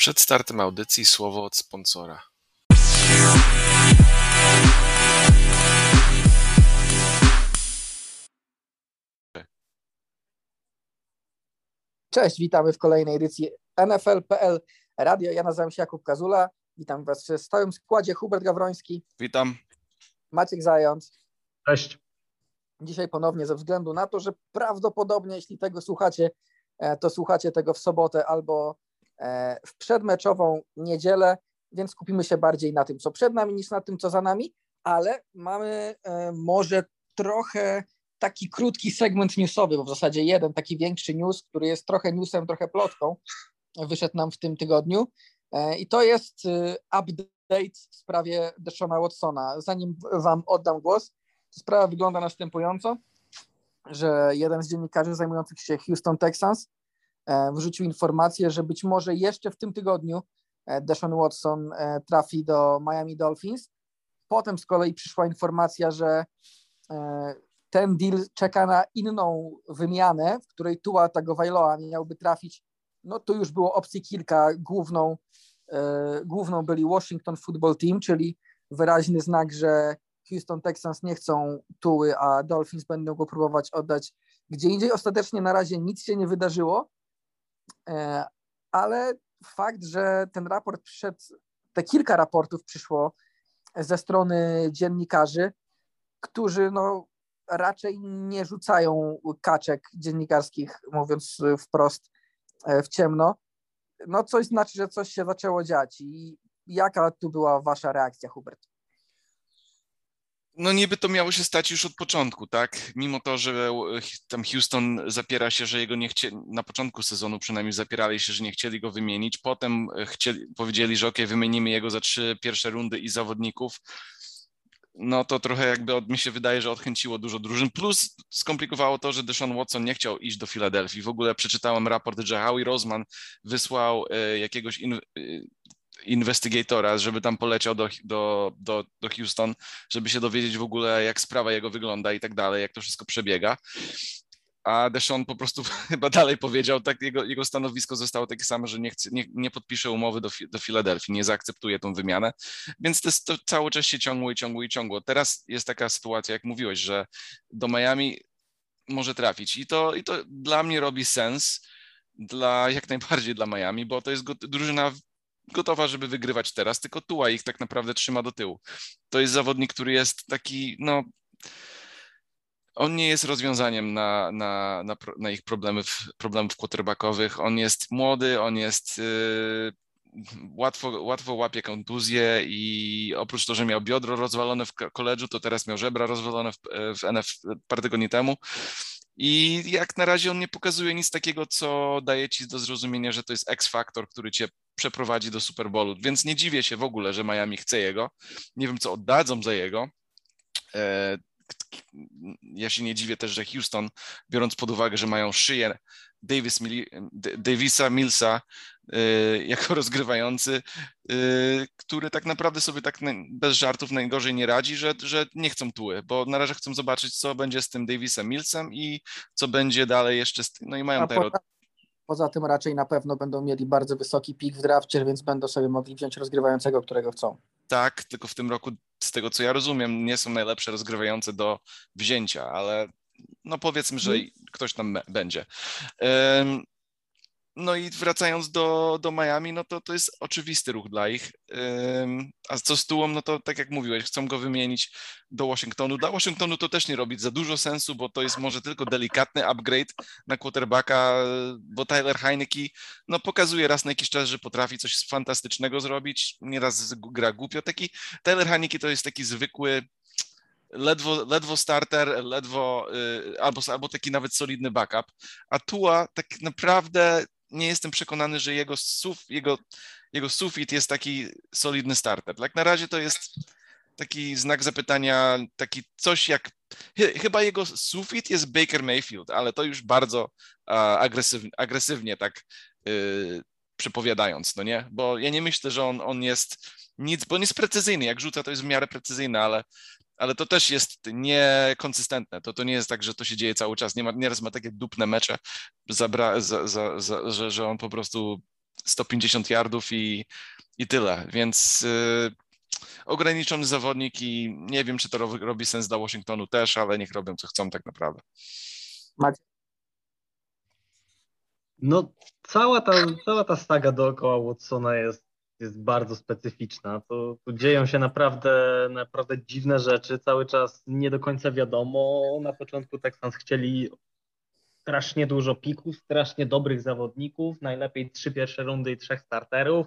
Przed startem audycji słowo od sponsora. Cześć, witamy w kolejnej edycji NFL.pl Radio. Ja nazywam się Jakub Kazula. Witam Was w stałym składzie Hubert Gawroński, Witam. Maciek Zając. Cześć. Dzisiaj ponownie ze względu na to, że prawdopodobnie jeśli tego słuchacie, e, to słuchacie tego w sobotę albo w przedmeczową niedzielę, więc skupimy się bardziej na tym, co przed nami, niż na tym, co za nami, ale mamy e, może trochę taki krótki segment newsowy, bo w zasadzie jeden taki większy news, który jest trochę newsem, trochę plotką, wyszedł nam w tym tygodniu i to jest update w sprawie Deshona Watsona. Zanim wam oddam głos, sprawa wygląda następująco, że jeden z dziennikarzy zajmujących się Houston Texans e, wrzucił informację, że być może jeszcze w tym tygodniu e, Deshaun Watson e, trafi do Miami Dolphins. Potem z kolei przyszła informacja, że ten deal czeka na inną wymianę, w której Tua Tagovailoa miałby trafić. No tu już było opcji kilka. Główną, główną byli Washington Football Team, czyli wyraźny znak, że Houston Texans nie chcą Tuły, a Dolphins będą go próbować oddać gdzie indziej. Ostatecznie na razie nic się nie wydarzyło, e, ale fakt, że ten raport przyszedł, te kilka raportów przyszło ze strony dziennikarzy, którzy no, raczej nie rzucają kaczek dziennikarskich, mówiąc wprost e, w ciemno, no coś znaczy, że coś się zaczęło dziać. I jaka tu była wasza reakcja, Hubert? No niby to miało się stać już od początku, tak? Mimo to, że tam Houston zapiera się, że jego nie chcieli, na początku sezonu przynajmniej zapierali się, że nie chcieli go wymienić. Potem chcieli, powiedzieli, że ok, wymienimy jego za trzy pierwsze rundy i zawodników. No to trochę jakby od, mi się wydaje, że odchęciło dużo drużyn. Plus skomplikowało to, że Deshaun Watson nie chciał iść do Filadelfii. W ogóle przeczytałem raport, że Howie Roseman wysłał e, jakiegoś in, e, investigatora, żeby tam poleciał do, do, do, do Houston, żeby się dowiedzieć w ogóle, jak sprawa jego wygląda i tak dalej, jak to wszystko przebiega. A Deshaun po prostu chyba dalej powiedział, tak jego, jego stanowisko zostało takie samo, że nie, chce, nie, nie podpisze umowy do, do Filadelfii, nie zaakceptuje tą wymianę, więc to, jest, to cały czas się ciągło i ciągło i ciągło. Teraz jest taka sytuacja, jak mówiłeś, że do Miami może trafić i to, i to dla mnie robi sens, dla, jak najbardziej dla Miami, bo to jest drużyna gotowa, żeby wygrywać teraz, tylko Tua ich tak naprawdę trzyma do tyłu. To jest zawodnik, który jest taki, no on nie jest rozwiązaniem na, na, na, na ich problemów, problemów quarterbackowych. On jest młody, on jest yy, łatwo, łatwo łapie kontuzję i oprócz tego, że miał biodro rozwalone w koledżu, to teraz miał żebra rozwalone w, w NF parę tygodni temu. I jak na razie on nie pokazuje nic takiego, co daje ci do zrozumienia, że to jest X-faktor, który cię przeprowadzi do Super Bowlu. Więc nie dziwię się w ogóle, że Miami chce jego. Nie wiem, co oddadzą za jego. E, ja się nie dziwię też, że Houston, biorąc pod uwagę, że mają szyję Davis, Davisa Millsa e, jako rozgrywający, e, który tak naprawdę sobie tak bez żartów najgorzej nie radzi, że, że nie chcą tuły, bo na razie chcą zobaczyć, co będzie z tym Davisem Millsem i co będzie dalej jeszcze z No i mają tutaj Poza tym raczej na pewno będą mieli bardzo wysoki pik w drafcie, więc będą sobie mogli wziąć rozgrywającego, którego chcą. Tak, tylko w tym roku, z tego co ja rozumiem, nie są najlepsze rozgrywające do wzięcia, ale no powiedzmy, że hmm. ktoś tam będzie. No i wracając do, do Miami, no to to jest oczywisty ruch dla ich. A co z Tułą, no to tak jak mówiłeś, chcą go wymienić do Washingtonu. Dla Washingtonu to też nie robi za dużo sensu, bo to jest może tylko delikatny upgrade na quarterbacka, bo Tyler Heineke no pokazuje raz na jakiś czas, że potrafi coś fantastycznego zrobić, nieraz gra głupio. Taki Tyler Heineke to jest taki zwykły ledwo, ledwo starter, ledwo y, albo, albo taki nawet solidny backup, a Tua tak naprawdę nie jestem przekonany, że jego, suf, jego, jego sufit jest taki solidny starter. Tak na razie to jest taki znak zapytania, taki coś jak. Chyba jego sufit jest Baker Mayfield, ale to już bardzo agresywnie, agresywnie tak yy, przepowiadając, no nie? Bo ja nie myślę, że on, on jest nic, bo on jest precyzyjny. Jak rzuca, to jest w miarę precyzyjny, ale ale to też jest niekonsystentne. To, to nie jest tak, że to się dzieje cały czas. Nie ma, nieraz ma takie dupne mecze, zabra, za, za, za, że, że on po prostu 150 yardów i, i tyle, więc yy, ograniczony zawodnik i nie wiem, czy to robi sens dla Washingtonu też, ale niech robią co chcą tak naprawdę. Macie no, cała ta, cała ta saga dookoła Watsona jest, jest bardzo specyficzna. Tu dzieją się naprawdę, naprawdę dziwne rzeczy. Cały czas nie do końca wiadomo. Na początku Texans chcieli strasznie dużo pików, strasznie dobrych zawodników, najlepiej trzy pierwsze rundy i trzech starterów.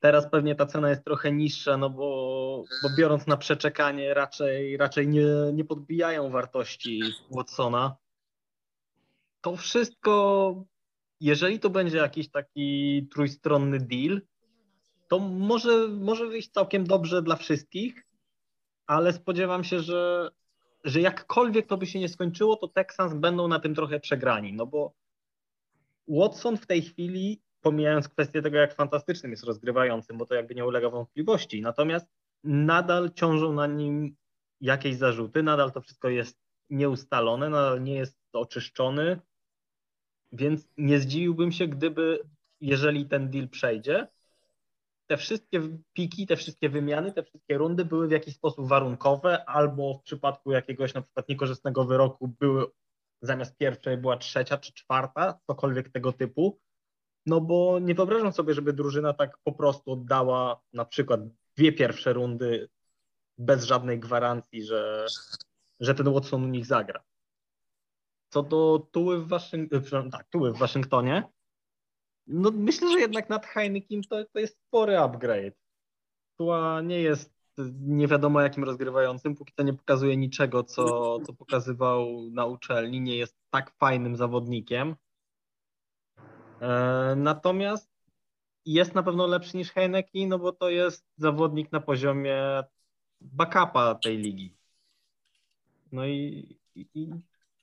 Teraz pewnie ta cena jest trochę niższa, no bo, bo biorąc na przeczekanie raczej, raczej nie, nie podbijają wartości Watsona. To wszystko jeżeli to będzie jakiś taki trójstronny deal, to może, może wyjść całkiem dobrze dla wszystkich, ale spodziewam się, że, że jakkolwiek to by się nie skończyło, to Texans będą na tym trochę przegrani, no bo Watson w tej chwili, pomijając kwestię tego, jak fantastycznym jest rozgrywającym, bo to jakby nie ulega wątpliwości, natomiast nadal ciążą na nim jakieś zarzuty, nadal to wszystko jest nieustalone, nadal nie jest oczyszczony, więc nie zdziwiłbym się, gdyby, jeżeli ten deal przejdzie, te wszystkie piki, te wszystkie wymiany, te wszystkie rundy były w jakiś sposób warunkowe, albo w przypadku jakiegoś na przykład niekorzystnego wyroku były zamiast pierwszej była trzecia czy czwarta, cokolwiek tego typu. No bo nie wyobrażam sobie, żeby drużyna tak po prostu oddała na przykład dwie pierwsze rundy bez żadnej gwarancji, że, że ten Watson u nich zagra. Co do Tuły w, Waszyng- e, tak, Tuły w Waszyngtonie, no myślę, że jednak nad Heinekiem to, to jest spory upgrade. Tuła nie jest nie wiadomo jakim rozgrywającym, póki to nie pokazuje niczego, co, co pokazywał na uczelni, nie jest tak fajnym zawodnikiem. E, natomiast jest na pewno lepszy niż Heineken, no bo to jest zawodnik na poziomie backupa tej ligi. No i, i,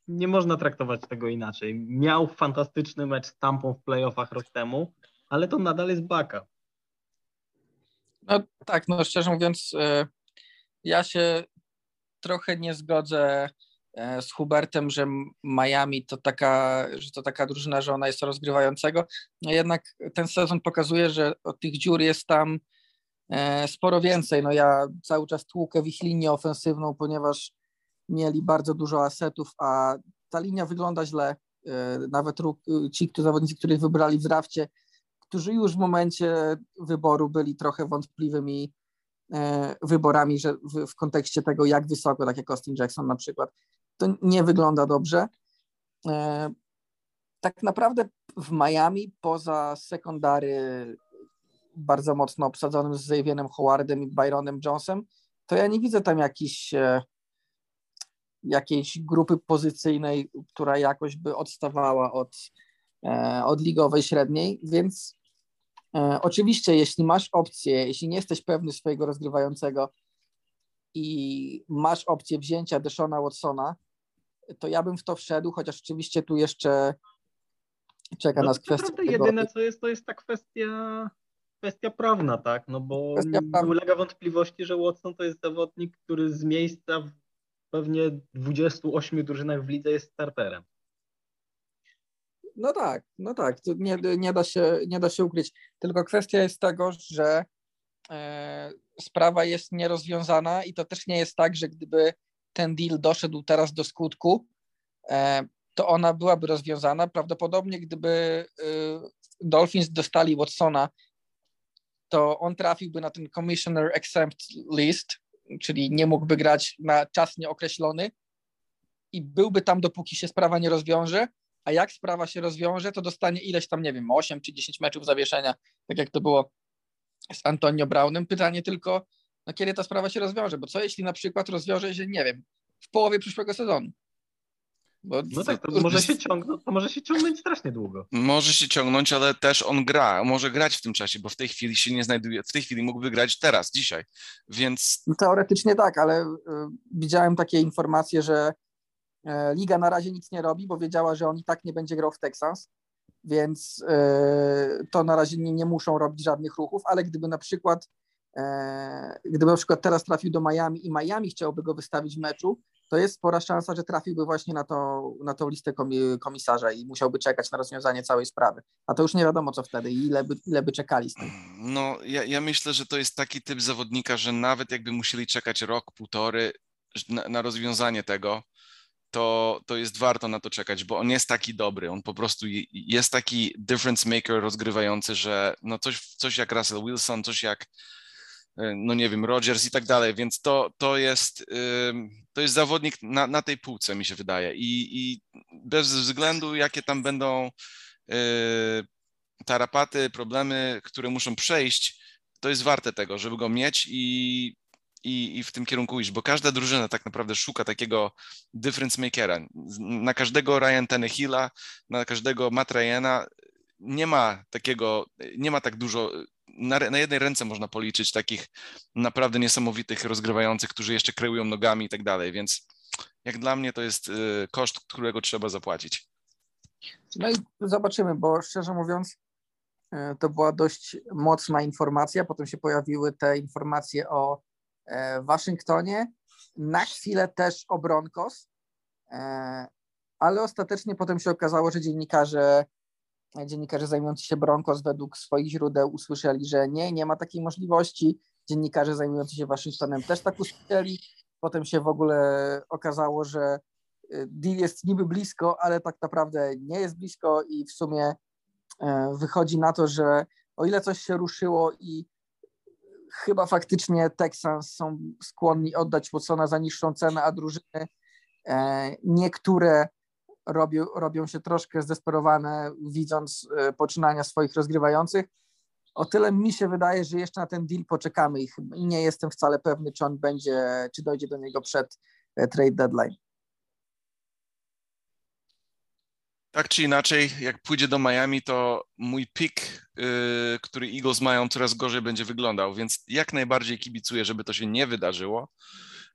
nie można traktować tego inaczej. Miał fantastyczny mecz z Tampą w playoffach rok temu, ale to nadal jest backup. No tak, no szczerze mówiąc, e, ja się trochę nie zgodzę e, z Hubertem, że Miami to taka, że to taka drużyna, że ona jest rozgrywającego. No jednak ten sezon pokazuje, że od tych dziur jest tam e, sporo więcej. No ja cały czas tłukę w ich linię ofensywną, ponieważ mieli bardzo dużo asetów, a ta linia wygląda źle. E, nawet ci zawodnicy, których wybrali w drafcie, którzy już w momencie wyboru byli trochę wątpliwymi e, wyborami, że w, w kontekście tego, jak wysoko, tak jak Austin Jackson na przykład, to nie wygląda dobrze. E, tak naprawdę w Miami poza sekundary bardzo mocno obsadzonym z Xavierem Howardem i Byronem Jonesem, to ja nie widzę tam jakichś jakiejś grupy pozycyjnej, która jakoś by odstawała od, e, od ligowej średniej, więc e, oczywiście jeśli masz opcję, jeśli nie jesteś pewny swojego rozgrywającego i masz opcję wzięcia Deshona Watsona, to ja bym w to wszedł, chociaż oczywiście tu jeszcze czeka no, nas kwestia. Tego... Jedyne co jest, to jest ta kwestia kwestia prawna, tak? No bo nie ulega wątpliwości, że Watson to jest zawodnik, który z miejsca pewnie 28 drużynach w lidze jest starterem. No tak, no tak, nie, nie, da się, nie da się ukryć. Tylko kwestia jest tego, że e, sprawa jest nierozwiązana i to też nie jest tak, że gdyby ten deal doszedł teraz do skutku, e, to ona byłaby rozwiązana. Prawdopodobnie gdyby e, Dolphins dostali Watsona, to on trafiłby na ten Commissioner Exempt List, czyli nie mógłby grać na czas nieokreślony i byłby tam, dopóki się sprawa nie rozwiąże, a jak sprawa się rozwiąże, to dostanie ileś tam, nie wiem, 8 czy 10 meczów zawieszenia, tak jak to było z Antonio Brownem. Pytanie tylko, no kiedy ta sprawa się rozwiąże, bo co jeśli na przykład rozwiąże się, nie wiem, w połowie przyszłego sezonu? Bo no tak, to może, się ciągnąć, to może się ciągnąć strasznie długo. Może się ciągnąć, ale też on gra, może grać w tym czasie, bo w tej chwili się nie znajduje, w tej chwili mógłby grać teraz, dzisiaj, więc... No teoretycznie tak, ale y, widziałem takie informacje, że y, Liga na razie nic nie robi, bo wiedziała, że on i tak nie będzie grał w Texans, więc y, to na razie nie, nie muszą robić żadnych ruchów, ale gdyby na przykład gdyby na przykład teraz trafił do Miami i Miami chciałby go wystawić w meczu, to jest spora szansa, że trafiłby właśnie na, to, na tą listę komisarza i musiałby czekać na rozwiązanie całej sprawy. A to już nie wiadomo, co wtedy i ile by, ile by czekali z tym. No, ja, ja myślę, że to jest taki typ zawodnika, że nawet jakby musieli czekać rok, półtory na, na rozwiązanie tego, to, to jest warto na to czekać, bo on jest taki dobry, on po prostu jest taki difference maker rozgrywający, że no coś, coś jak Russell Wilson, coś jak no nie wiem, Rogers i tak dalej, więc to, to, jest, to jest zawodnik na, na tej półce, mi się wydaje i, i bez względu jakie tam będą e, tarapaty, problemy, które muszą przejść, to jest warte tego, żeby go mieć i i, i w tym kierunku iść, bo każda drużyna tak naprawdę szuka takiego difference makera. Na każdego Ryan Tannehilla, na każdego Matt Ryana nie ma takiego, nie ma tak dużo, na, na, jednej ręce można policzyć takich naprawdę niesamowitych rozgrywających, którzy jeszcze kreują nogami i tak dalej, więc jak dla mnie to jest y, koszt, którego trzeba zapłacić. No i zobaczymy, bo szczerze mówiąc, y, to była dość mocna informacja. Potem się pojawiły te informacje o E, Waszyngtonie, na chwilę też o Broncos, e, ale ostatecznie potem się okazało, że dziennikarze, dziennikarze zajmujący się Broncos według swoich źródeł usłyszeli, że nie, nie ma takiej możliwości. Dziennikarze zajmujący się Waszyngtonem też tak usłyszeli. Potem się w ogóle okazało, że e, deal jest niby blisko, ale tak naprawdę nie jest blisko i w sumie wychodzi na to, że o ile coś się ruszyło i chyba faktycznie Texans są skłonni oddać Watsona za niższą cenę, a drużyny e, niektóre robią, robią się troszkę zdesperowane, widząc e, poczynania swoich rozgrywających. O tyle mi się wydaje, że jeszcze na ten deal poczekamy i nie jestem wcale pewny, czy on będzie, czy dojdzie do niego przed e, trade deadline. Tak czy inaczej, jak pójdzie do Miami, to mój pick, yy, który Eagles mają, coraz gorzej będzie wyglądał, więc jak najbardziej kibicuję, żeby to się nie wydarzyło.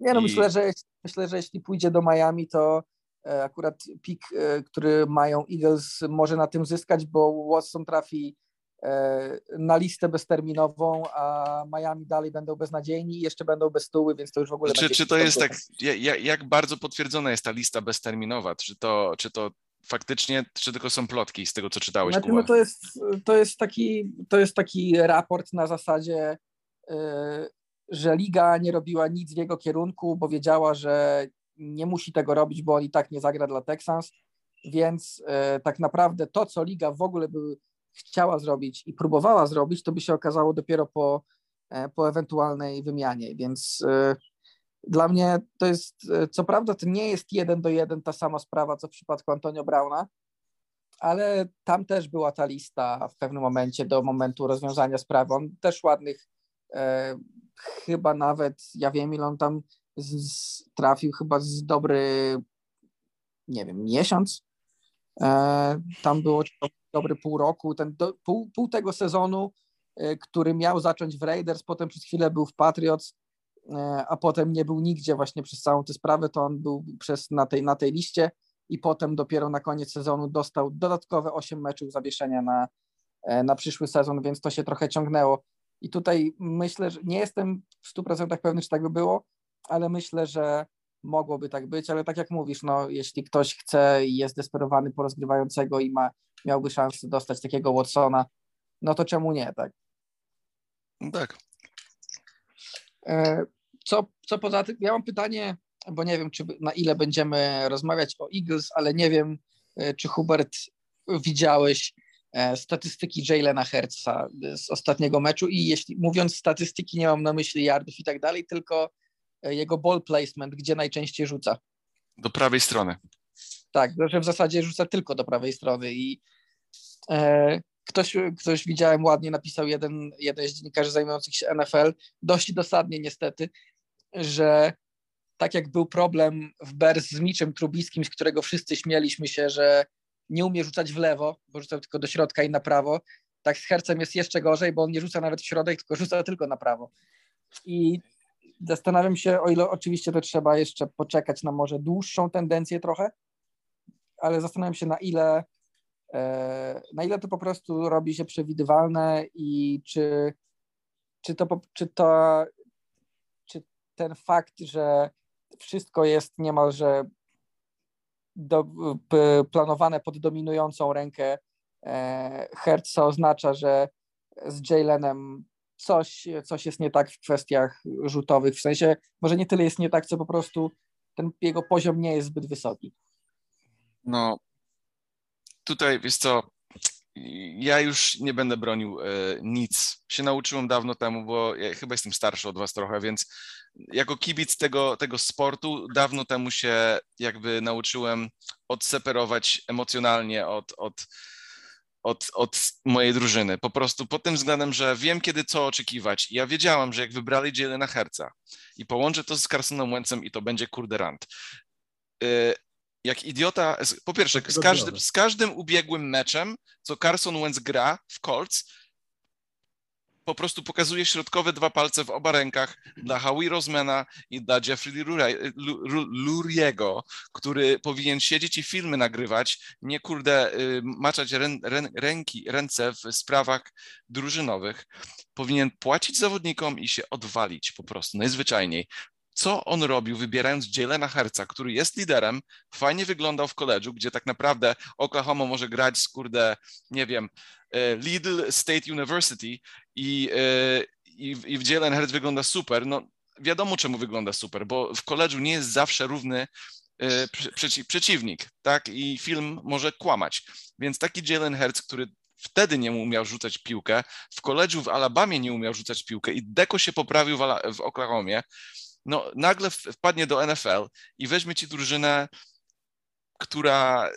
Nie, no I... myślę, że, myślę, że jeśli pójdzie do Miami, to akurat pick, e, który mają Eagles może na tym zyskać, bo Watson trafi e, na listę bezterminową, a Miami dalej będą beznadziejni i jeszcze będą bez tuły, więc to już w ogóle... Czy, czy to jest tak, jak, jak bardzo potwierdzona jest ta lista bezterminowa? Czy to, czy to faktycznie, czy tylko są plotki z tego, co czytałeś? Znaczy, no to, jest, to, jest taki, to jest taki raport na zasadzie, yy, że liga nie robiła nic w jego kierunku, bo wiedziała, że nie musi tego robić, bo on i tak nie zagra dla Texans, więc yy, tak naprawdę to, co liga w ogóle by chciała zrobić i próbowała zrobić, to by się okazało dopiero po, yy, po ewentualnej wymianie, więc dla mnie to jest, e, co prawda to nie jest jeden do jeden ta sama sprawa, co w przypadku Antonio Brauna, ale tam też była ta lista w pewnym momencie do momentu rozwiązania sprawy. On też ładnych, e, chyba nawet, ja wiem ile on tam z, trafił, chyba z dobry, nie wiem, miesiąc. E, tam było dobry pół roku, ten do, pół, pół tego sezonu, e, który miał zacząć w Raiders, potem przez chwilę był w Patriots, E, a potem nie był nigdzie właśnie przez całą tę sprawę, to on był przez, na, tej, na tej liście i potem dopiero na koniec sezonu dostał dodatkowe 8 meczów zawieszenia na, e, na przyszły sezon, więc to się trochę ciągnęło. I tutaj myślę, że nie jestem w 100% pewny, czy tak by było, ale myślę, że mogłoby tak być, ale tak jak mówisz, no, jeśli ktoś chce i jest desperowany po rozgrywającego i ma, miałby szansę dostać takiego Watsona, no to czemu nie, tak? Tak. E, co, co poza tym, ja mam pytanie, bo nie wiem, czy na ile będziemy rozmawiać o Eagles, ale nie wiem, e, czy Hubert widziałeś e, statystyki Jalena Hertza z ostatniego meczu i jeśli mówiąc statystyki, nie mam na myśli yardów i tak dalej, tylko jego ball placement, gdzie najczęściej rzuca. Do prawej strony. Tak, że w zasadzie rzuca tylko do prawej strony i e, Ktoś, ktoś widziałem ładnie napisał jeden, jeden z dziennikarzy zajmujących się NFL, dość dosadnie niestety, że tak jak był problem w Bears z Miczem Trubiskim, z którego wszyscy śmieliśmy się, że nie umie rzucać w lewo, bo rzucał tylko do środka i na prawo, tak z Hercem jest jeszcze gorzej, bo on nie rzuca nawet w środek, tylko rzuca tylko na prawo. I zastanawiam się, o ile oczywiście to trzeba jeszcze poczekać na może dłuższą tendencję trochę, ale zastanawiam się, na ile E, na ile to po prostu robi się przewidywalne i czy, czy, to, czy, to, czy ten fakt, że wszystko jest niemalże do, planowane pod dominującą rękę e, Hertza oznacza, że z Jalenem coś, coś jest nie tak w kwestiach rzutowych, w sensie może nie tyle jest nie tak, co po prostu ten jego poziom nie jest zbyt wysoki. No, tutaj, wiesz co, ja już nie będę bronił e, nic. Się nauczyłem dawno temu, bo ja chyba jestem starszy od was trochę, więc jako kibic tego, tego sportu dawno temu się jakby nauczyłem odseparować emocjonalnie od, od, od, od mojej drużyny. Po prostu pod tym względem, że wiem kiedy co oczekiwać. I ja wiedziałam, że jak wybrali na Herca i połączę to z Carsonem Wentzem i to będzie kurde rant. Y, jak idiota, po pierwsze, z każdym, z każdym ubiegłym meczem, co Carson Wentz gra w Colts, po prostu pokazuje środkowe dwa palce w oba rękach dla Howie Rosemana i dla Jeffrey Luriego, który powinien siedzieć i filmy nagrywać, nie kurde maczać rę, rę, ręki, ręce w sprawach drużynowych. Powinien płacić zawodnikom i się odwalić po prostu, najzwyczajniej co on robił, wybierając Jalena Herca, który jest liderem, fajnie wyglądał w koledżu, gdzie tak naprawdę Oklahoma może grać z kurde, nie wiem, e, Lidl State University i, e, i, i w Jalen Hertz wygląda super. No wiadomo czemu wygląda super, bo w koledżu nie jest zawsze równy e, przeci przeciwnik, tak? I film może kłamać. Więc taki Jalen Hertz, który wtedy nie umiał rzucać piłkę, w koledżu w Alabamie nie umiał rzucać piłkę i Deko się poprawił w, w Oklahomie, no, nagle wpadnie do NFL i weźmie ci drużynę, która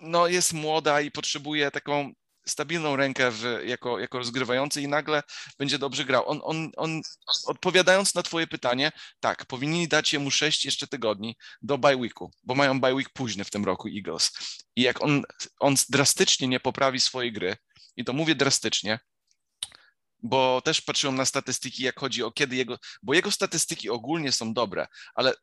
no, jest młoda i potrzebuje taką stabilną rękę w, jako, jako rozgrywający i nagle będzie dobrze grał. On, on, on, odpowiadając na twoje pytanie, tak, powinni dać mu sześć jeszcze tygodni do bye weeku, bo mają bye week późny w tym roku Eagles. I jak on, on drastycznie nie poprawi swojej gry, i to mówię drastycznie, bo też patrzyłem na statystyki, jak chodzi o kiedy jego, bo jego statystyki ogólnie są dobre, ale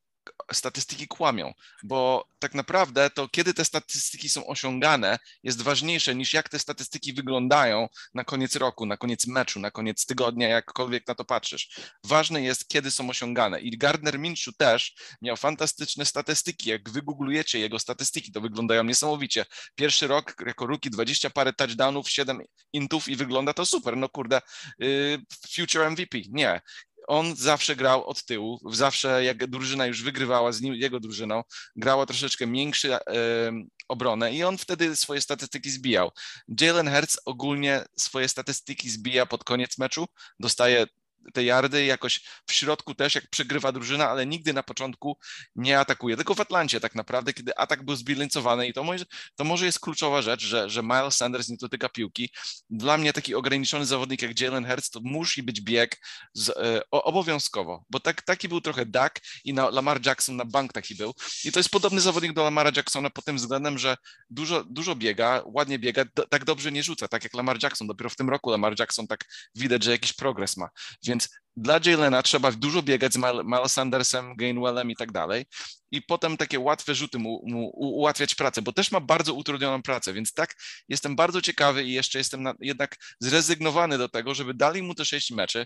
statystyki kłamią, bo tak naprawdę to kiedy te statystyki są osiągane jest ważniejsze niż jak te statystyki wyglądają na koniec roku, na koniec meczu, na koniec tygodnia, jakkolwiek na to patrzysz. Ważne jest, kiedy są osiągane. I Gardner Minshew też miał fantastyczne statystyki. Jak wygooglujecie jego statystyki, to wyglądają niesamowicie. Pierwszy rok jako rookie 20 parę touchdownów, 7 intów i wygląda to super. No kurde, yy, future MVP. Nie on zawsze grał od tyłu, zawsze jak drużyna już wygrywała z nim, jego drużyną, grała troszeczkę większy e, obronę i on wtedy swoje statystyki zbijał. Jalen Hurts ogólnie swoje statystyki zbija pod koniec meczu, dostaje te yardy jakoś w środku też, jak przegrywa drużyna, ale nigdy na początku nie atakuje. Tylko w Atlancie tak naprawdę, kiedy atak był zbilansowany i to może, to może jest kluczowa rzecz, że, że Miles Sanders nie dotyka piłki. Dla mnie taki ograniczony zawodnik jak Jalen Hurts to musi być bieg z, e, obowiązkowo, bo tak, taki był trochę Dak i na Lamar Jackson na bank taki był. I to jest podobny zawodnik do Lamara Jacksona pod tym względem, że dużo, dużo biega, ładnie biega, do, tak dobrze nie rzuca, tak jak Lamar Jackson. Dopiero w tym roku Lamar Jackson tak widać, że jakiś progres ma. Więc więc dla Jalena trzeba dużo biegać z Miles Sandersem, Gainwellem i tak dalej i potem takie łatwe rzuty mu, mu ułatwiać pracę, bo też ma bardzo utrudnioną pracę, więc tak jestem bardzo ciekawy i jeszcze jestem na, jednak zrezygnowany do tego, żeby dali mu te sześć meczy,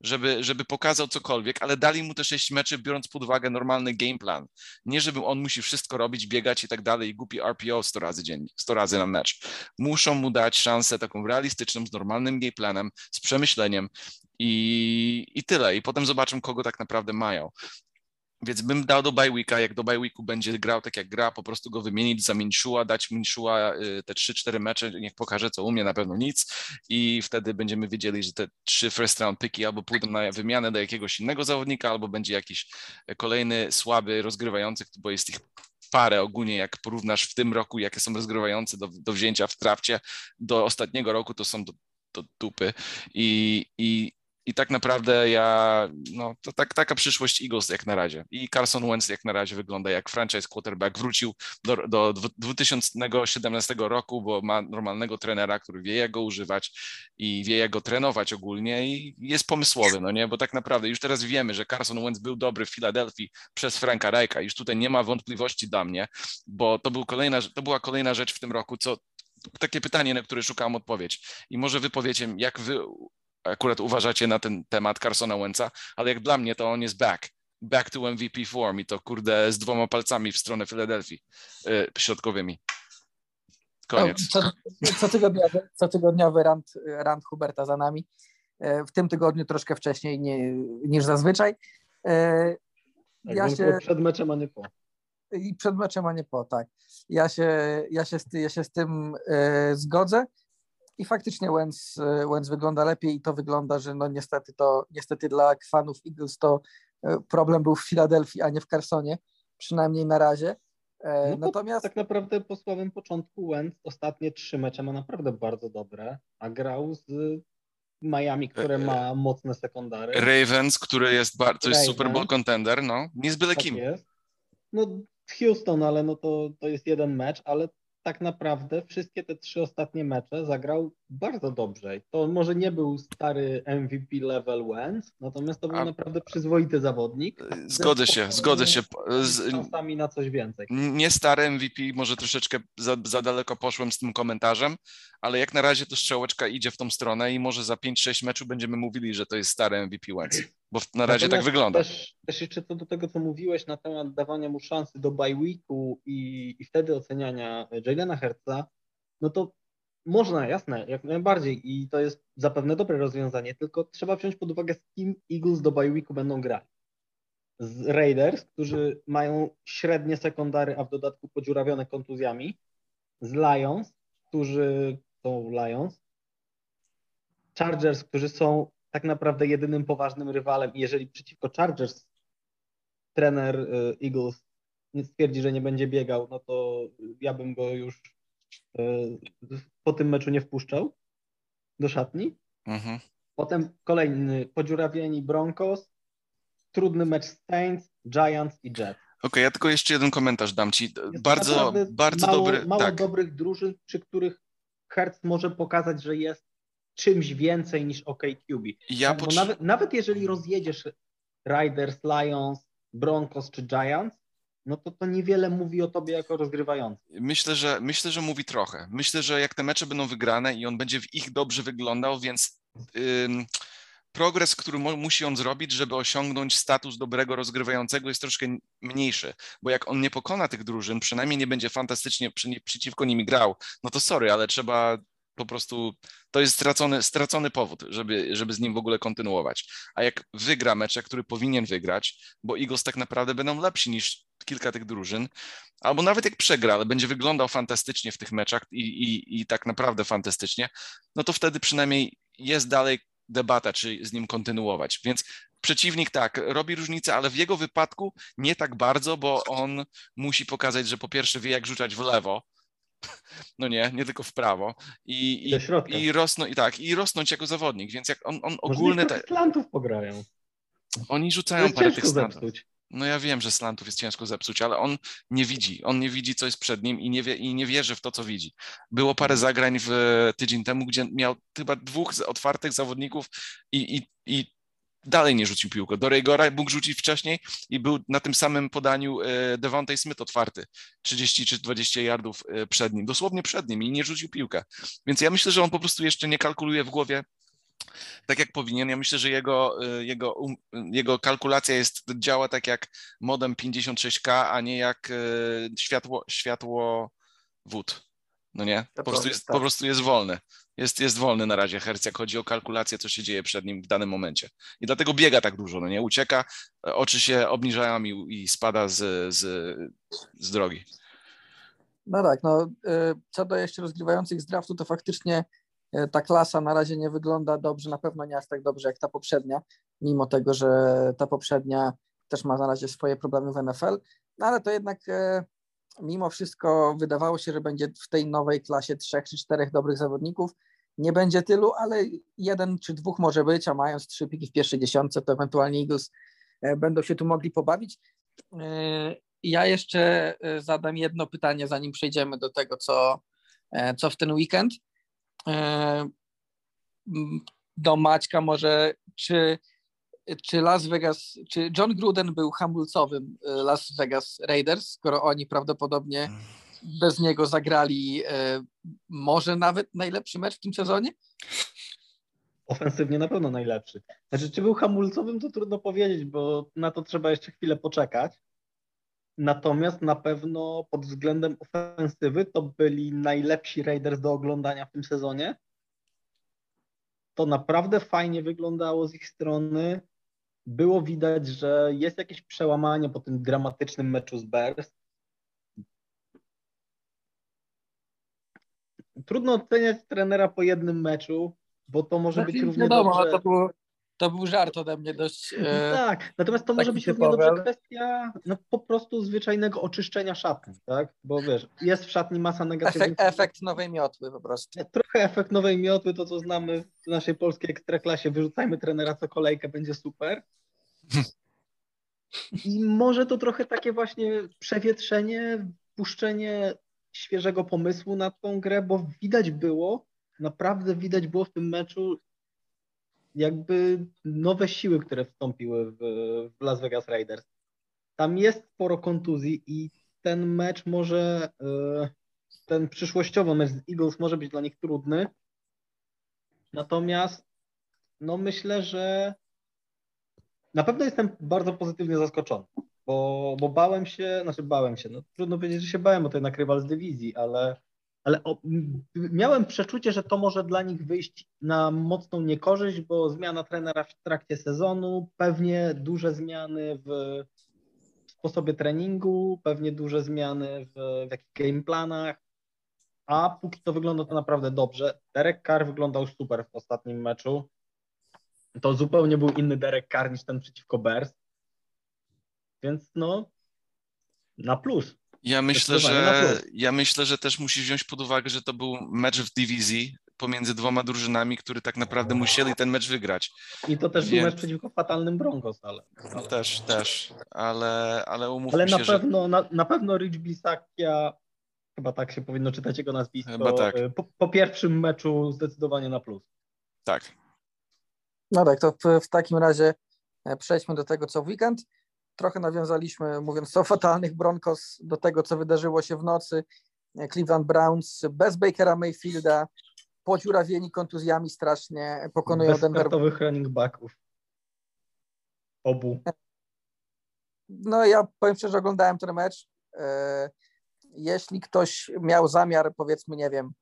żeby, żeby pokazał cokolwiek, ale dali mu te sześć meczy, biorąc pod uwagę normalny game plan. Nie, żeby on musi wszystko robić, biegać i tak dalej i głupi RPO 100 razy dziennie, 100 razy na mecz. Muszą mu dać szansę taką realistyczną, z normalnym game planem, z przemyśleniem i, i tyle. I potem zobaczą, kogo tak naprawdę mają. Więc bym dał do bye weeka, jak do bye weeku będzie grał tak jak gra, po prostu go wymienić za Minshua, dać Minshua y, te 3-4 mecze, niech pokaże co umie, na pewno nic i wtedy będziemy wiedzieli, że te trzy first round picki albo pójdą na wymianę do jakiegoś innego zawodnika, albo będzie jakiś kolejny słaby rozgrywający, bo jest ich parę ogólnie, jak porównasz w tym roku, jakie są rozgrywające do, do wzięcia w trafcie, do ostatniego roku to są do, do dupy i, i i tak naprawdę ja, no to tak, taka przyszłość Eagles jak na razie. I Carson Wentz jak na razie wygląda jak franchise quarterback. Wrócił do, do 2017 roku, bo ma normalnego trenera, który wie jak go używać i wie jak go trenować ogólnie i jest pomysłowy, no nie? Bo tak naprawdę już teraz wiemy, że Carson Wentz był dobry w Filadelfii przez Franka Rijka. Już tutaj nie ma wątpliwości dla mnie, bo to, był kolejna, to była kolejna rzecz w tym roku, co takie pytanie, na które szukałem odpowiedź. I może wy jak wy akurat uważacie na ten temat Carsona Wentza, ale jak dla mnie to on jest back. back to MVP form i to kurde z dwoma palcami w stronę Filadelfii yy, środkowymi. Koniec. Co, co, tygodniowy, co tygodniowy rant, rant Huberta za nami. E, w tym tygodniu troszkę wcześniej nie, niż zazwyczaj. E, tak, ja się, przed meczem, a nie po. I przed meczem, a nie po, tak. Ja się, ja się, z, ja się z tym e, zgodzę i faktycznie Wentz, Wentz wygląda lepiej i to wygląda, że no niestety to niestety dla fanów Eagles to problem był w Filadelfii, a nie w Carsonie, przynajmniej na razie. No Natomiast tak naprawdę po słabym początku Wentz ostatnie trzy mecze ma naprawdę bardzo dobre, a grał z Miami, które ma mocne sekundary. Ravens, który jest, jest Super Bowl contender, no. Nie z byle tak kim. Jest. No Houston, ale no to, to jest jeden mecz, ale tak naprawdę wszystkie te trzy ostatnie mecze zagrał bardzo dobrze. To może nie był stary MVP level Wentz, natomiast to był A... naprawdę przyzwoity zawodnik. Zgodzę się, zgodzę się. Z szansami na coś więcej. Nie stary MVP, może troszeczkę za, za daleko poszłem z tym komentarzem, ale jak na razie to strzałeczka idzie w tą stronę i może za 5-6 meczów będziemy mówili, że to jest stary MVP Wentz. Bo na razie tak wygląda. Też, też jeszcze co do tego, co mówiłeś na temat dawania mu szansy do bye weeku i, i wtedy oceniania Jalena Hertza, no to można, jasne, jak najbardziej i to jest zapewne dobre rozwiązanie, tylko trzeba wziąć pod uwagę, z kim Eagles do bye weeku będą grać. Z Raiders, którzy mają średnie sekundary, a w dodatku podziurawione kontuzjami, z Lions, którzy są Lions, Chargers, którzy są tak naprawdę jedynym poważnym rywalem. I jeżeli przeciwko Chargers trener y, Eagles nie stwierdzi, że nie będzie biegał, no to ja bym go już y, po tym meczu nie wpuszczał do szatni. Mhm. Potem kolejny podziurawieni Broncos, trudny mecz Saints, Giants i Jets. Okej, okay, ja tylko jeszcze jeden komentarz dam ci. Jest bardzo, bardzo mało, dobry. Mało tak. dobrych drużyn, przy których Hertz może pokazać, że jest czymś więcej niż OK QB. Ja tak, nawet, nawet jeżeli rozjedziesz Riders, Lions, Broncos czy Giants, no to to niewiele mówi o tobie jako rozgrywający. Myślę, że myślę, że mówi trochę. Myślę, że jak te mecze będą wygrane i on będzie w ich dobrze wyglądał, więc ym, progres, który musi on zrobić, żeby osiągnąć status dobrego rozgrywającego jest troszkę mniejszy, bo jak on nie pokona tych drużyn, przynajmniej nie będzie fantastycznie przy, przeciwko nimi grał, no to sorry, ale trzeba po prostu to jest stracony, stracony powód, żeby, żeby z nim w ogóle kontynuować. A jak wygra mecz, który powinien wygrać, bo Eagles tak naprawdę będą lepsi niż kilka tych drużyn, albo nawet jak przegra, ale będzie wyglądał fantastycznie w tych meczach i, i, i tak naprawdę fantastycznie, no to wtedy przynajmniej jest dalej debata, czy z nim kontynuować. Więc przeciwnik tak, robi różnicę, ale w jego wypadku nie tak bardzo, bo on musi pokazać, że po pierwsze wie, jak rzucać w lewo, no nie, nie tylko w prawo i, i, i rosną i tak, i rosnąć jako zawodnik, więc jak on, on ogólny... Te... slantów pograją. Oni rzucają parę tych slantów. No ja wiem, że slantów jest ciężko zepsuć, ale on nie widzi, on nie widzi, co jest przed nim i nie, wie, i nie wierzy w to, co widzi. Było parę mhm. zagrań w tydzień temu, gdzie miał chyba dwóch otwartych zawodników i, i, i dalej nie rzucił piłkę. Do Regora mógł rzucić wcześniej i był na tym samym podaniu e, Devontae Smith otwarty, 30 czy 20 yardów e, przed nim, dosłownie przed nim i nie rzucił piłkę. Więc ja myślę, że on po prostu jeszcze nie kalkuluje w głowie tak jak powinien. Ja myślę, że jego, e, jego, um, jego kalkulacja jest, działa tak jak modem 56K, a nie jak światło, światło wód. No nie? Po prostu, jest, po prostu jest wolny jest, jest wolny na razie Herc, jak chodzi o kalkulację, co się dzieje przed nim w danym momencie. I dlatego biega tak dużo, no nie? Ucieka, oczy się obniżają i, i spada z, z, z drogi. No tak, no y, co do jeszcze rozgrywających z draftu, to faktycznie y, ta klasa na razie nie wygląda dobrze, na pewno nie aż tak dobrze jak ta poprzednia, mimo tego, że ta poprzednia też ma na razie swoje problemy w NFL, no ale to jednak mimo wszystko wydawało się, że będzie w tej nowej klasie trzech czy czterech dobrych zawodników, nie będzie tylu, ale jeden czy dwóch może być, a mając trzy piki w pierwszej dziesiątce, to ewentualnie Eagles e, będą się tu mogli pobawić. E, ja jeszcze e, zadam jedno pytanie, zanim przejdziemy do tego, co, co w ten weekend. Do Maćka może, czy, czy Las Vegas, czy John Gruden był hamulcowym Las Vegas Raiders, skoro oni prawdopodobnie mm bez niego zagrali e, może nawet najlepszy mecz w tym sezonie? ofensywnie na pewno najlepszy. Znaczy, czy był hamulcowym, to trudno powiedzieć, bo na to trzeba jeszcze chwilę poczekać. Natomiast na pewno pod względem ofensywy to byli najlepsi Raiders do oglądania w tym sezonie. To naprawdę fajnie wyglądało z ich strony. Było widać, że jest jakieś przełamanie po tym dramatycznym meczu z Bears. Trudno oceniać trenera po jednym meczu, bo to może być równie wiadomo, dobrze... to był, to był żart ode mnie dość. E, Tak, natomiast to może być równie typowy, dobrze ale- kwestia no, po prostu zwyczajnego oczyszczenia szatni, tak? Bo wiesz, jest w szatni masa negatywnych. efekt, efekt nowej miotły po prostu. Trochę efekt nowej miotły, to co znamy w naszej polskiej ekstraklasie, wyrzucajmy trenera co kolejkę, będzie super. I może to trochę takie właśnie przewietrzenie, puszczenie świeżego pomysłu na tą grę, bo widać było, naprawdę widać było w tym meczu jakby nowe siły, które wstąpiły w, w Las Vegas Raiders. Tam jest sporo kontuzji i ten mecz może, e, ten przyszłościowo mecz z Eagles może być dla nich trudny. Natomiast no myślę, że na pewno jestem bardzo pozytywnie zaskoczony, bo, bo bałem się, znaczy bałem się, no trudno powiedzieć, że się bałem, bo to jednak rywal z dywizji, ale, ale o, miałem przeczucie, że to może dla nich wyjść na mocną niekorzyść, bo zmiana trenera w trakcie sezonu, pewnie duże zmiany w sposobie treningu, pewnie duże zmiany w, w jakichś game planach, a póki to wygląda to naprawdę dobrze. Derek Carr wyglądał super w ostatnim meczu. To zupełnie był inny Derek Carr niż ten przeciwko Bears. Więc no, na plus. Ja myślę, na że ja myślę, że też musisz wziąć pod uwagę, że to był mecz w dywizji pomiędzy dwoma drużynami, które tak naprawdę musieli ten mecz wygrać. I to też był Więc- mecz przeciwko fatalnym Broncos, ale, ale, Też, też, ale, ale umówmy ale na się, że pewno, na, na pewno Rich Bisakia, chyba tak się powinno czytać jego nazwisko, Chyba tak. y, po, po pierwszym meczu zdecydowanie na plus. tak. No tak, to w, w takim razie e, przejdźmy do tego, co w weekend. Trochę nawiązaliśmy, mówiąc o fatalnych Broncos, do tego, co wydarzyło się w nocy. Cleveland Browns bez Bakera Mayfielda, podziurawieni kontuzjami strasznie, pokonują Bez Denver. startowych running backów. Obu. No ja powiem szczerze, oglądałem ten mecz. E, Jeśli ktoś miał zamiar, powiedzmy, nie wiem,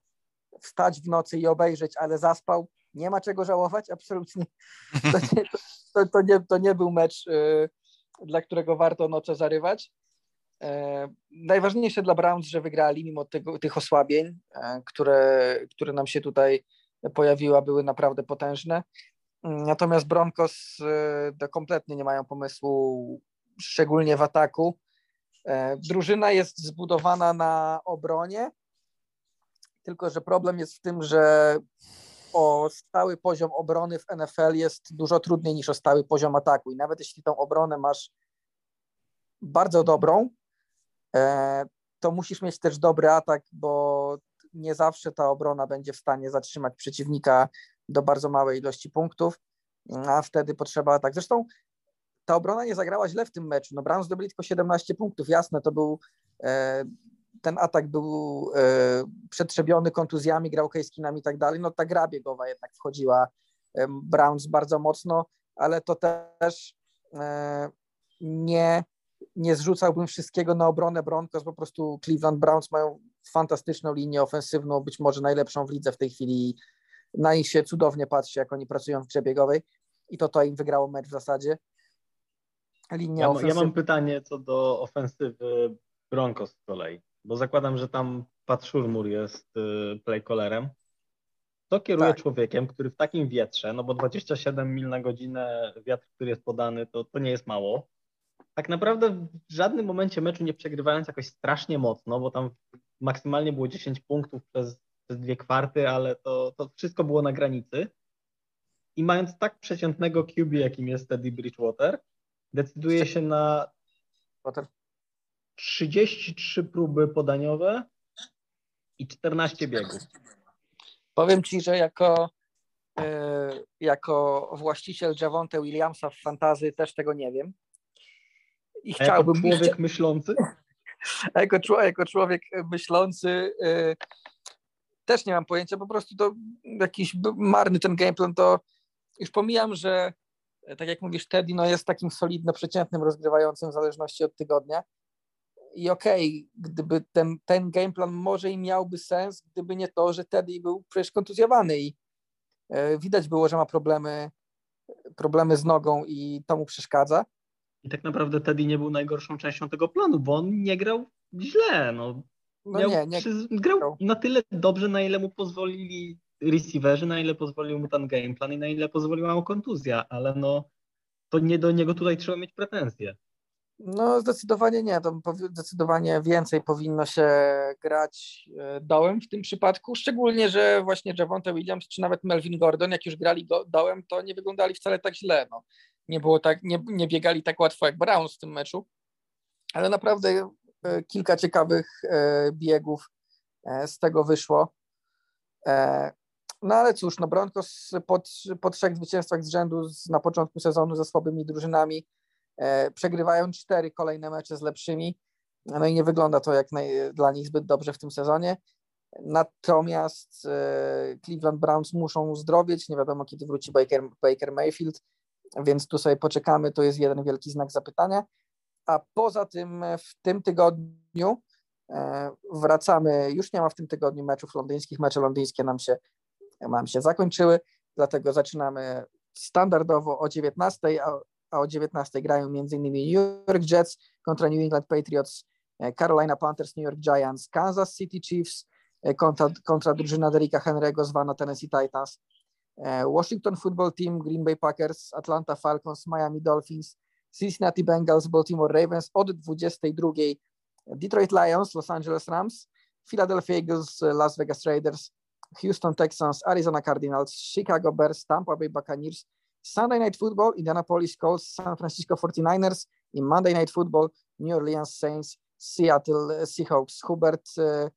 wstać w nocy i obejrzeć, ale zaspał, nie ma czego żałować, absolutnie. To nie, to, to nie, to nie był mecz, e, dla którego warto noce zarywać. E, Najważniejsze dla Browns, że wygrali mimo tego, tych osłabień, e, które, które nam się tutaj pojawiły, a były naprawdę potężne. Natomiast Broncos e, kompletnie nie mają pomysłu, szczególnie w ataku. E, Drużyna jest zbudowana na obronie, tylko że problem jest w tym, że o stały poziom obrony w NFL jest dużo trudniej niż o stały poziom ataku. I nawet jeśli tą obronę masz bardzo dobrą, e, to musisz mieć też dobry atak, bo nie zawsze ta obrona będzie w stanie zatrzymać przeciwnika do bardzo małej ilości punktów, a wtedy potrzeba atak. Zresztą ta obrona nie zagrała źle w tym meczu. No Browns zdobyli tylko 17 punktów. Jasne, to był e, ten atak był e, przetrzebiony kontuzjami, grał Kejskinami i tak dalej. No ta gra biegowa jednak wchodziła em, Browns bardzo mocno, ale to też e, nie, nie zrzucałbym wszystkiego na obronę Broncos. Po prostu Cleveland Browns mają fantastyczną linię ofensywną, być może najlepszą w lidze w tej chwili. Na nich się cudownie patrzy, jak oni pracują w grze biegowej i to to im wygrało mecz w zasadzie. Linia Ja, ma- ja mam pytanie co do ofensywy Broncos z kolei, bo zakładam, że tam Pat Szurmur jest y, playcallerem. To kieruje Tak. człowiekiem, który w takim wietrze, no bo 27 mil na godzinę wiatr, który jest podany, to, to nie jest mało. Tak naprawdę w żadnym momencie meczu nie przegrywając jakoś strasznie mocno, bo tam maksymalnie było 10 punktów przez, przez dwie kwarty, ale to, to wszystko było na granicy. I mając tak przeciętnego QB, jakim jest Teddy Bridgewater, decyduje się na 33 próby podaniowe i 14 biegów. Powiem ci, że jako, e, jako właściciel Javonte Williamsa w fantazy też tego nie wiem. I A jako chciałbym, człowiek myślący, a jako, człowiek, jako człowiek myślący e, też nie mam pojęcia, po prostu to jakiś marny ten gameplan, to już pomijam, że tak jak mówisz, Teddy no jest takim solidno przeciętnym rozgrywającym w zależności od tygodnia. I okej, okay, gdyby ten, ten gameplan może i miałby sens, gdyby nie to, że Teddy był przecież kontuzjowany i e, widać było, że ma problemy, problemy z nogą i to mu przeszkadza. I tak naprawdę Teddy nie był najgorszą częścią tego planu, bo on nie grał źle. No. No nie, nie przy, grał na tyle dobrze, na ile mu pozwolili receiverzy, na ile pozwolił mu ten gameplan i na ile pozwoliła mu kontuzja, ale no to nie do niego tutaj trzeba mieć pretensje. No zdecydowanie nie, to zdecydowanie więcej powinno się grać e, dołem w tym przypadku, szczególnie, że właśnie Javonte Williams czy nawet Melvin Gordon, jak już grali dołem, to nie wyglądali wcale tak źle, no. nie było tak, nie, nie biegali tak łatwo jak Browns w tym meczu, ale naprawdę e, kilka ciekawych e, biegów z tego wyszło. No ale cóż, no Broncos po, po trzech zwycięstwach z rzędu z, na początku sezonu ze słabymi drużynami przegrywają cztery kolejne mecze z lepszymi, no i nie wygląda to jak naj, dla nich zbyt dobrze w tym sezonie. Natomiast e, Cleveland Browns muszą zdrowieć, nie wiadomo kiedy wróci Baker, Baker Mayfield, więc tu sobie poczekamy, to jest jeden wielki znak zapytania. A poza tym w tym tygodniu e, wracamy, już nie ma w tym tygodniu meczów londyńskich, mecze londyńskie nam się nam się zakończyły, dlatego zaczynamy standardowo o 19, a, a o 19 grają m.in. New York Jets kontra New England Patriots, e, Carolina Panthers, New York Giants, Kansas City Chiefs e, kontra, kontra drużyna Derricka Henry'ego zwana Tennessee Titans, e, Washington Football Team, Green Bay Packers, Atlanta Falcons, Miami Dolphins, Cincinnati Bengals, Baltimore Ravens od 22 Detroit Lions, Los Angeles Rams, Philadelphia Eagles, Las Vegas Raiders, Houston Texans, Arizona Cardinals, Chicago Bears, Tampa Bay Buccaneers, Sunday Night Football, Indianapolis Colts, San Francisco 49ers i Monday Night Football, New Orleans Saints, Seattle Seahawks. Hubert, y,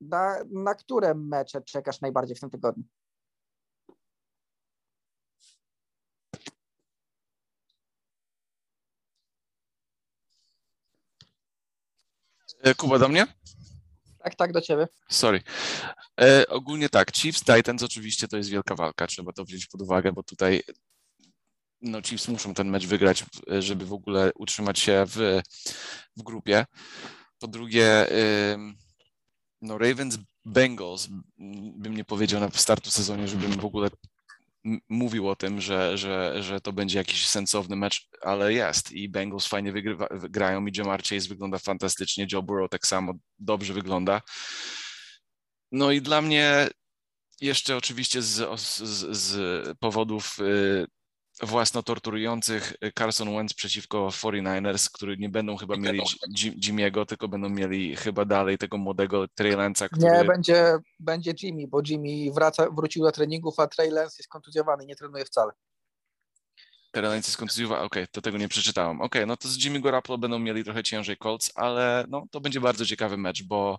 na, na które mecze czekasz najbardziej w tym tygodniu? E, Kuba do mnie? Tak, tak, do ciebie. Sorry. E, ogólnie tak, Chiefs, Titans oczywiście to jest wielka walka, trzeba to wziąć pod uwagę, bo tutaj no Chiefs muszą ten mecz wygrać, żeby w ogóle utrzymać się w, w grupie. Po drugie, no Ravens, Bengals, bym nie powiedział na startu sezonie, żebym w ogóle mówił o tym, że, że, że to będzie jakiś sensowny mecz, ale jest i Bengals fajnie wygrywa, grają i Jamar Chase wygląda fantastycznie, Joe Burrow tak samo dobrze wygląda. No i dla mnie jeszcze oczywiście z, z, z powodów y, własno torturujących Carson Wentz przeciwko 49ers, którzy nie będą chyba mieli Jimmy'ego, tylko będą mieli chyba dalej tego młodego Trey Lance'a, który... Nie, będzie, będzie Jimmy, bo Jimmy wraca, wrócił do treningów, a Trey Lance jest kontuzjowany, nie trenuje wcale. Lance jest kontuzjowany, okej, okay, to tego nie przeczytałem. Okej, okay, no to z Jimmy Garoppolo będą mieli trochę ciężej Colts, ale no, to będzie bardzo ciekawy mecz, bo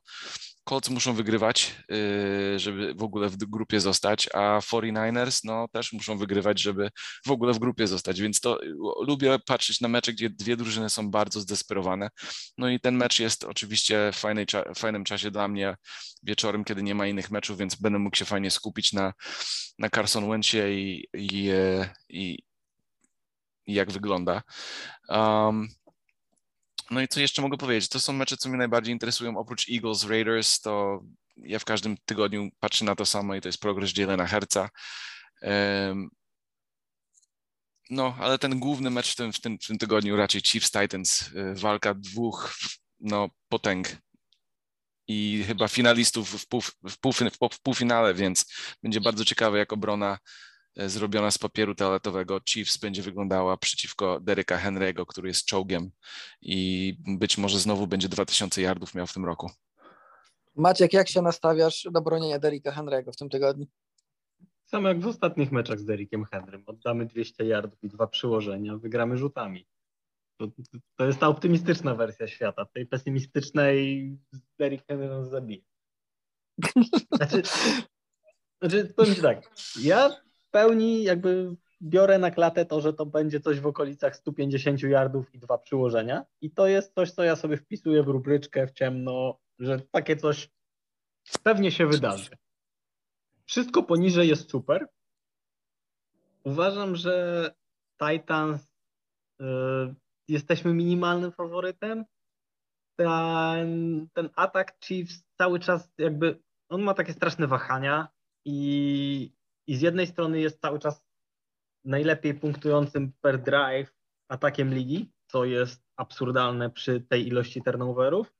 Colts muszą wygrywać, y, żeby w ogóle w grupie zostać, a 49ers no, też muszą wygrywać, żeby w ogóle w grupie zostać, więc to y, lubię patrzeć na mecze, gdzie dwie drużyny są bardzo zdesperowane. No i ten mecz jest oczywiście w fajnym czasie dla mnie wieczorem, kiedy nie ma innych meczów, więc będę mógł się fajnie skupić na, na Carson Wencie i, i, y, i, i jak wygląda. Um, no i co jeszcze mogę powiedzieć? To są mecze, co mnie najbardziej interesują. Oprócz Eagles, Raiders, to ja w każdym tygodniu patrzę na to samo i to jest progres Jalena Herca. Um, no, ale ten główny mecz w tym, w tym, w tym tygodniu raczej Chiefs Titans, y, walka dwóch no, potęg i chyba finalistów w, pół, w, pół, w półfinale, więc będzie bardzo ciekawe, jak obrona zrobiona z papieru toaletowego Chiefs będzie wyglądała przeciwko Deryka Henry'ego, który jest czołgiem i być może znowu będzie 2000 yardów miał w tym roku. Maciek, jak się nastawiasz do bronienia Deryka Henry'ego w tym tygodniu? Samo jak w ostatnich meczach z Derykiem Henrym. Oddamy 200 yardów i dwa przyłożenia, wygramy rzutami. To, to jest ta optymistyczna wersja świata. Tej pesymistycznej Derrick Henry nas zabije. Znaczy, znaczy powiem Ci tak, ja pełni jakby biorę na klatę to, że to będzie coś w okolicach 150 yardów i dwa przyłożenia. I to jest coś, co ja sobie wpisuję w rubryczkę w ciemno, że takie coś pewnie się wydarzy. Wszystko poniżej jest super. Uważam, że Titans y, jesteśmy minimalnym faworytem. Ten, ten atak Chiefs cały czas jakby, on ma takie straszne wahania i, i z jednej strony jest cały czas najlepiej punktującym per drive atakiem ligi, co jest absurdalne przy tej ilości turnoverów.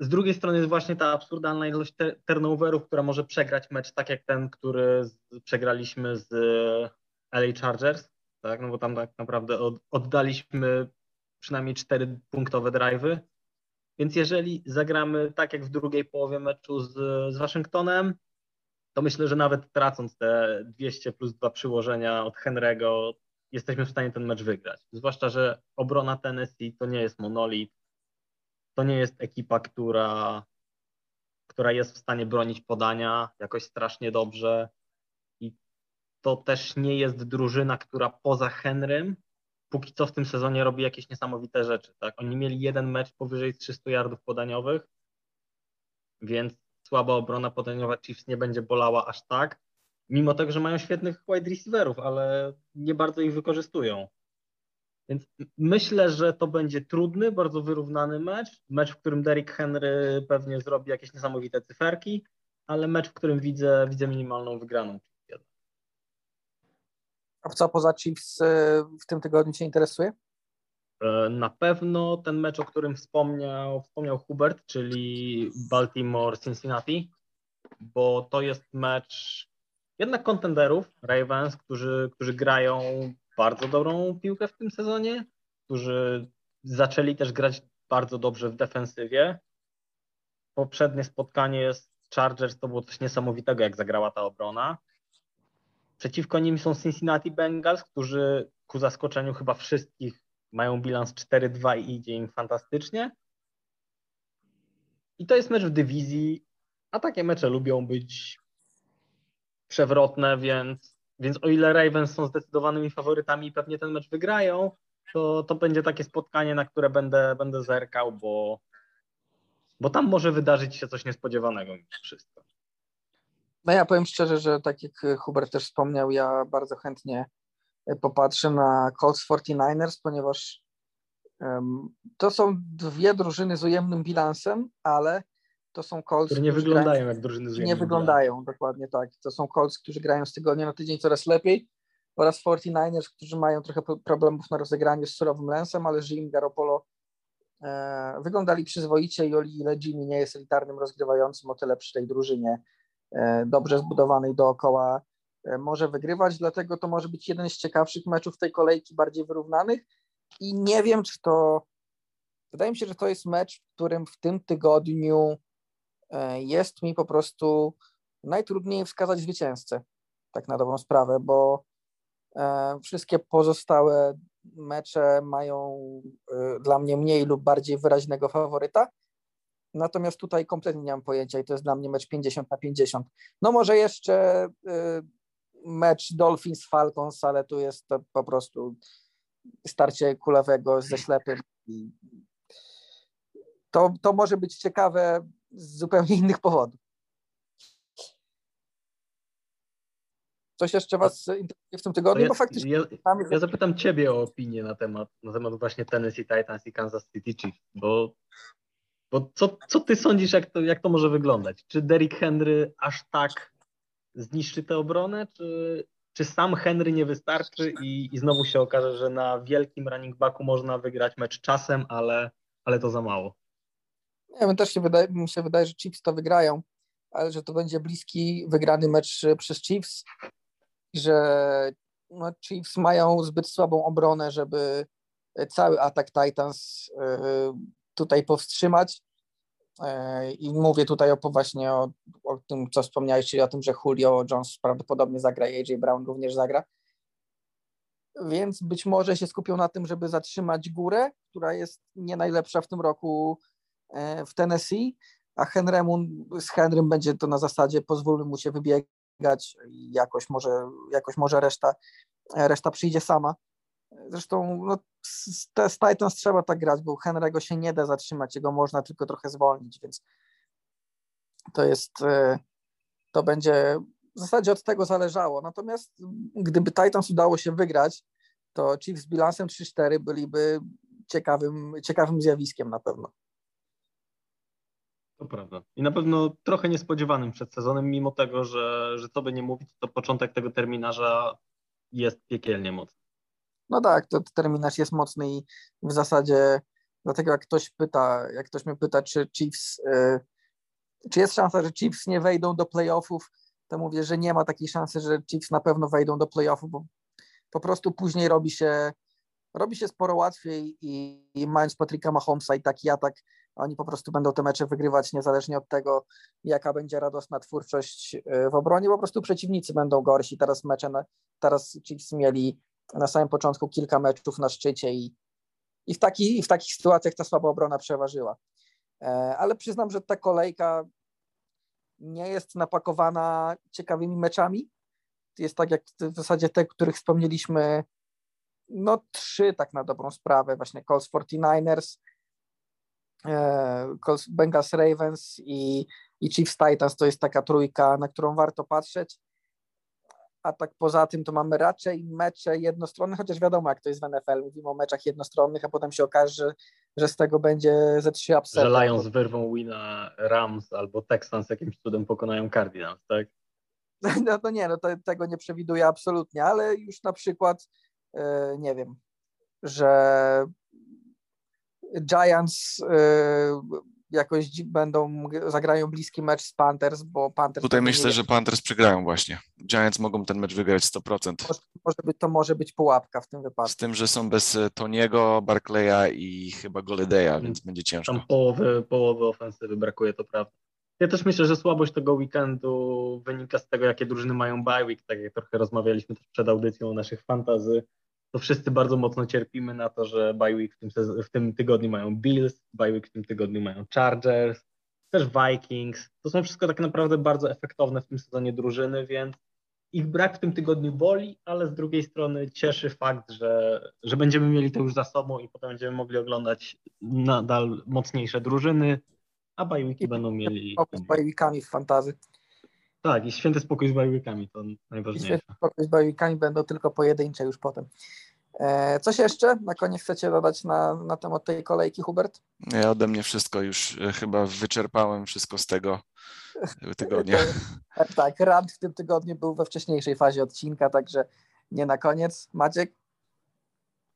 Z drugiej strony jest właśnie ta absurdalna ilość turnoverów, która może przegrać mecz tak jak ten, który z, przegraliśmy z LA Chargers, tak? no bo tam tak naprawdę od, oddaliśmy przynajmniej cztery punktowe drive'y. Więc jeżeli zagramy tak jak w drugiej połowie meczu z, z Waszyngtonem, to myślę, że nawet tracąc te 200 plus dwa przyłożenia od Henry'ego, jesteśmy w stanie ten mecz wygrać. Zwłaszcza, że obrona Tennessee to nie jest monolit, to nie jest ekipa, która, która jest w stanie bronić podania jakoś strasznie dobrze i to też nie jest drużyna, która poza Henrym póki co w tym sezonie robi jakieś niesamowite rzeczy. Tak? Oni mieli jeden mecz powyżej 300 yardów podaniowych, więc słaba obrona podaniowa Chiefs nie będzie bolała aż tak, mimo tego, że mają świetnych wide receiverów, ale nie bardzo ich wykorzystują. Więc myślę, że to będzie trudny, bardzo wyrównany mecz. Mecz, w którym Derrick Henry pewnie zrobi jakieś niesamowite cyferki, ale mecz, w którym widzę, widzę minimalną wygraną. A co poza Chiefs e, w tym tygodniu Cię interesuje? E, na pewno ten mecz, o którym wspomniał, wspomniał Hubert, czyli Baltimore-Cincinnati, bo to jest mecz jednak kontenderów Ravens, którzy, którzy grają bardzo dobrą piłkę w tym sezonie, którzy zaczęli też grać bardzo dobrze w defensywie. Poprzednie spotkanie z Chargers to było coś niesamowitego, jak zagrała ta obrona. Przeciwko nim są Cincinnati Bengals, którzy ku zaskoczeniu chyba wszystkich mają bilans 4-2 i idzie im fantastycznie. I to jest mecz w dywizji, a takie mecze lubią być przewrotne, więc, więc o ile Ravens są zdecydowanymi faworytami i pewnie ten mecz wygrają, to, to będzie takie spotkanie, na które będę, będę zerkał, bo, bo tam może wydarzyć się coś niespodziewanego mimo wszystko. No ja powiem szczerze, że tak jak Hubert też wspomniał, ja bardzo chętnie popatrzę na Colts 49ers, ponieważ to są dwie drużyny z ujemnym bilansem, ale to są Colts, które nie wyglądają grają, jak drużyny z Nie wyglądają, bilansem. dokładnie tak. To są Colts, którzy grają z tygodnia na tydzień coraz lepiej oraz 49ers, którzy mają trochę problemów na rozegraniu z surowym lensem, ale Jim Garoppolo e, wyglądali przyzwoicie i o ile Jimmy nie jest elitarnym rozgrywającym, o tyle przy tej drużynie E, dobrze zbudowanej dookoła może wygrywać, dlatego to może być jeden z ciekawszych meczów tej kolejki, bardziej wyrównanych i nie wiem, czy to wydaje mi się, że to jest mecz, w którym w tym tygodniu e, jest mi po prostu najtrudniej wskazać zwycięzcę, tak na dobrą sprawę, bo wszystkie pozostałe mecze mają dla mnie mniej lub bardziej wyraźnego faworyta, Natomiast tutaj kompletnie nie mam pojęcia i to jest dla mnie mecz 50 na 50. No może jeszcze mecz Dolphins Falcons, ale tu jest to po prostu starcie kulawego ze ślepym. To, to może być ciekawe z zupełnie innych powodów. Coś jeszcze Was interesuje w tym tygodniu? Ja, bo faktycznie ja, ja, zapytam Ciebie o opinię na temat, na temat właśnie Tennessee Titans i Kansas City Chiefs, bo bo co, co ty sądzisz, jak to, jak to może wyglądać? Czy Derrick Henry aż tak zniszczy tę obronę, czy, czy sam Henry nie wystarczy i, i znowu się okaże, że na wielkim running backu można wygrać mecz czasem, ale, ale to za mało? Nie wiem, też się wydaje, mi się wydaje, że Chiefs to wygrają, ale że to będzie bliski, wygrany mecz przez Chiefs, że no, Chiefs mają zbyt słabą obronę, żeby cały atak Titans yy, tutaj powstrzymać. I mówię tutaj o, właśnie o, o tym, co wspomniałeś, czyli o tym, że Julio Jones prawdopodobnie zagra AJ Brown również zagra. Więc być może się skupią na tym, żeby zatrzymać górę, która jest nie najlepsza w tym roku e, w Tennessee, a Henrymu, z Henrym będzie to na zasadzie pozwólmy mu się wybiegać jakoś może, jakoś może reszta, reszta przyjdzie sama. Zresztą no, z, z Titans trzeba tak grać, bo Henry'ego się nie da zatrzymać, jego można tylko trochę zwolnić, więc to jest, e, to będzie w zasadzie od tego zależało. Natomiast gdyby Titans udało się wygrać, to Chiefs z bilansem 3-4 byliby ciekawym, ciekawym zjawiskiem na pewno. To prawda. I na pewno trochę niespodziewanym przed sezonem, mimo tego, że, że co by nie mówić, to początek tego terminarza jest piekielnie mocny. No tak, to terminarz jest mocny i w zasadzie dlatego jak ktoś pyta, jak ktoś mnie pyta, czy Chiefs, y, czy jest szansa, że Chiefs nie wejdą do playoffów, to mówię, że nie ma takiej szansy, że Chiefs na pewno wejdą do playoffów, bo po prostu później robi się, robi się sporo łatwiej i, i mając Patryka Mahomesa i taki atak, oni po prostu będą te mecze wygrywać niezależnie od tego, jaka będzie radosna twórczość y, w obronie, po prostu przeciwnicy będą gorsi. Teraz mecze, na, teraz Chiefs mieli na samym początku kilka meczów na szczycie i, i, w, taki, i w takich sytuacjach ta słaba obrona przeważyła. E, ale przyznam, że ta kolejka nie jest napakowana ciekawymi meczami. Jest tak jak w zasadzie te, których wspomnieliśmy, no trzy tak na dobrą sprawę, właśnie Colts 49ers, e, Bengals Ravens i, i Chiefs Titans to jest taka trójka, na którą warto patrzeć. A tak poza tym to mamy raczej mecze jednostronne, chociaż wiadomo jak to jest w NFL, mówimy o meczach jednostronnych, a potem się okaże, że, z tego będzie ze trzy upsety. Że Lions wyrwą wina Rams albo Texans jakimś cudem pokonają Cardinals, tak? No to nie, no to, tego nie przewiduję absolutnie, ale już na przykład yy, nie wiem, że Giants yy, jakoś będą, zagrają bliski mecz z Panthers, bo Panthers... Tutaj myślę, że Panthers przegrają właśnie. Giants mogą ten mecz wygrać 100%. Może, może być, to może być pułapka w tym wypadku. Z tym, że są bez e, Toniego, Barclaya i chyba Goledeya, więc będzie ciężko. Tam połowy, połowy ofensywy brakuje, to prawda. Ja też myślę, że słabość tego weekendu wynika z tego, jakie drużyny mają bye week, tak jak trochę rozmawialiśmy też przed audycją o naszych fantazy to wszyscy bardzo mocno cierpimy na to, że bye w tym, w tym tygodniu mają Bills, bye w tym tygodniu mają Chargers, też Vikings. To są wszystko tak naprawdę bardzo efektowne w tym sezonie drużyny, więc ich brak w tym tygodniu boli, ale z drugiej strony cieszy fakt, że, że będziemy mieli to już za sobą i potem będziemy mogli oglądać nadal mocniejsze drużyny, a bajwiki będą mieli... Z bajwikami w fantazy. Tak, i święty spokój z bajwikami, to najważniejsze. I święty spokój z bajwikami będą tylko pojedyncze już potem. E, coś jeszcze na koniec chcecie dodać na, na temat tej kolejki, Hubert? Ja ode mnie wszystko już e, chyba wyczerpałem wszystko z tego tygodnia. tak, rant w tym tygodniu był we wcześniejszej fazie odcinka, także nie na koniec. Maciek?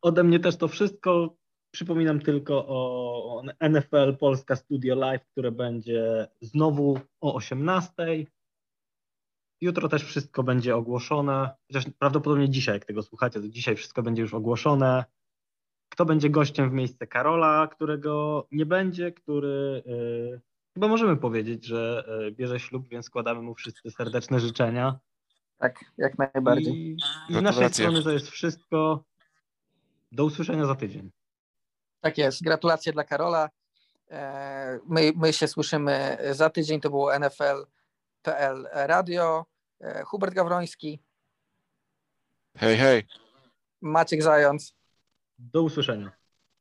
Ode mnie też to wszystko. Przypominam tylko o NFL Polska Studio Live, które będzie znowu o 18. Jutro też wszystko będzie ogłoszone, chociaż prawdopodobnie dzisiaj, jak tego słuchacie, to dzisiaj wszystko będzie już ogłoszone. Kto będzie gościem w miejsce Karola, którego nie będzie, który yy, chyba możemy powiedzieć, że yy, bierze ślub, więc składamy mu wszyscy serdeczne życzenia. Tak, jak najbardziej. I, i z naszej strony to jest wszystko. Do usłyszenia za tydzień. Tak jest. Gratulacje dla Karola. E, my, my się słyszymy za tydzień. To było NFL.pl Radio. E, Hubert Gawroński. Hej, hej. Maciek Zając. Do usłyszenia.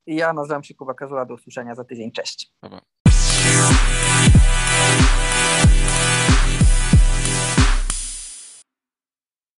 I ja nazywam się Kuba Kazula. Do usłyszenia za tydzień. Cześć. Dobra.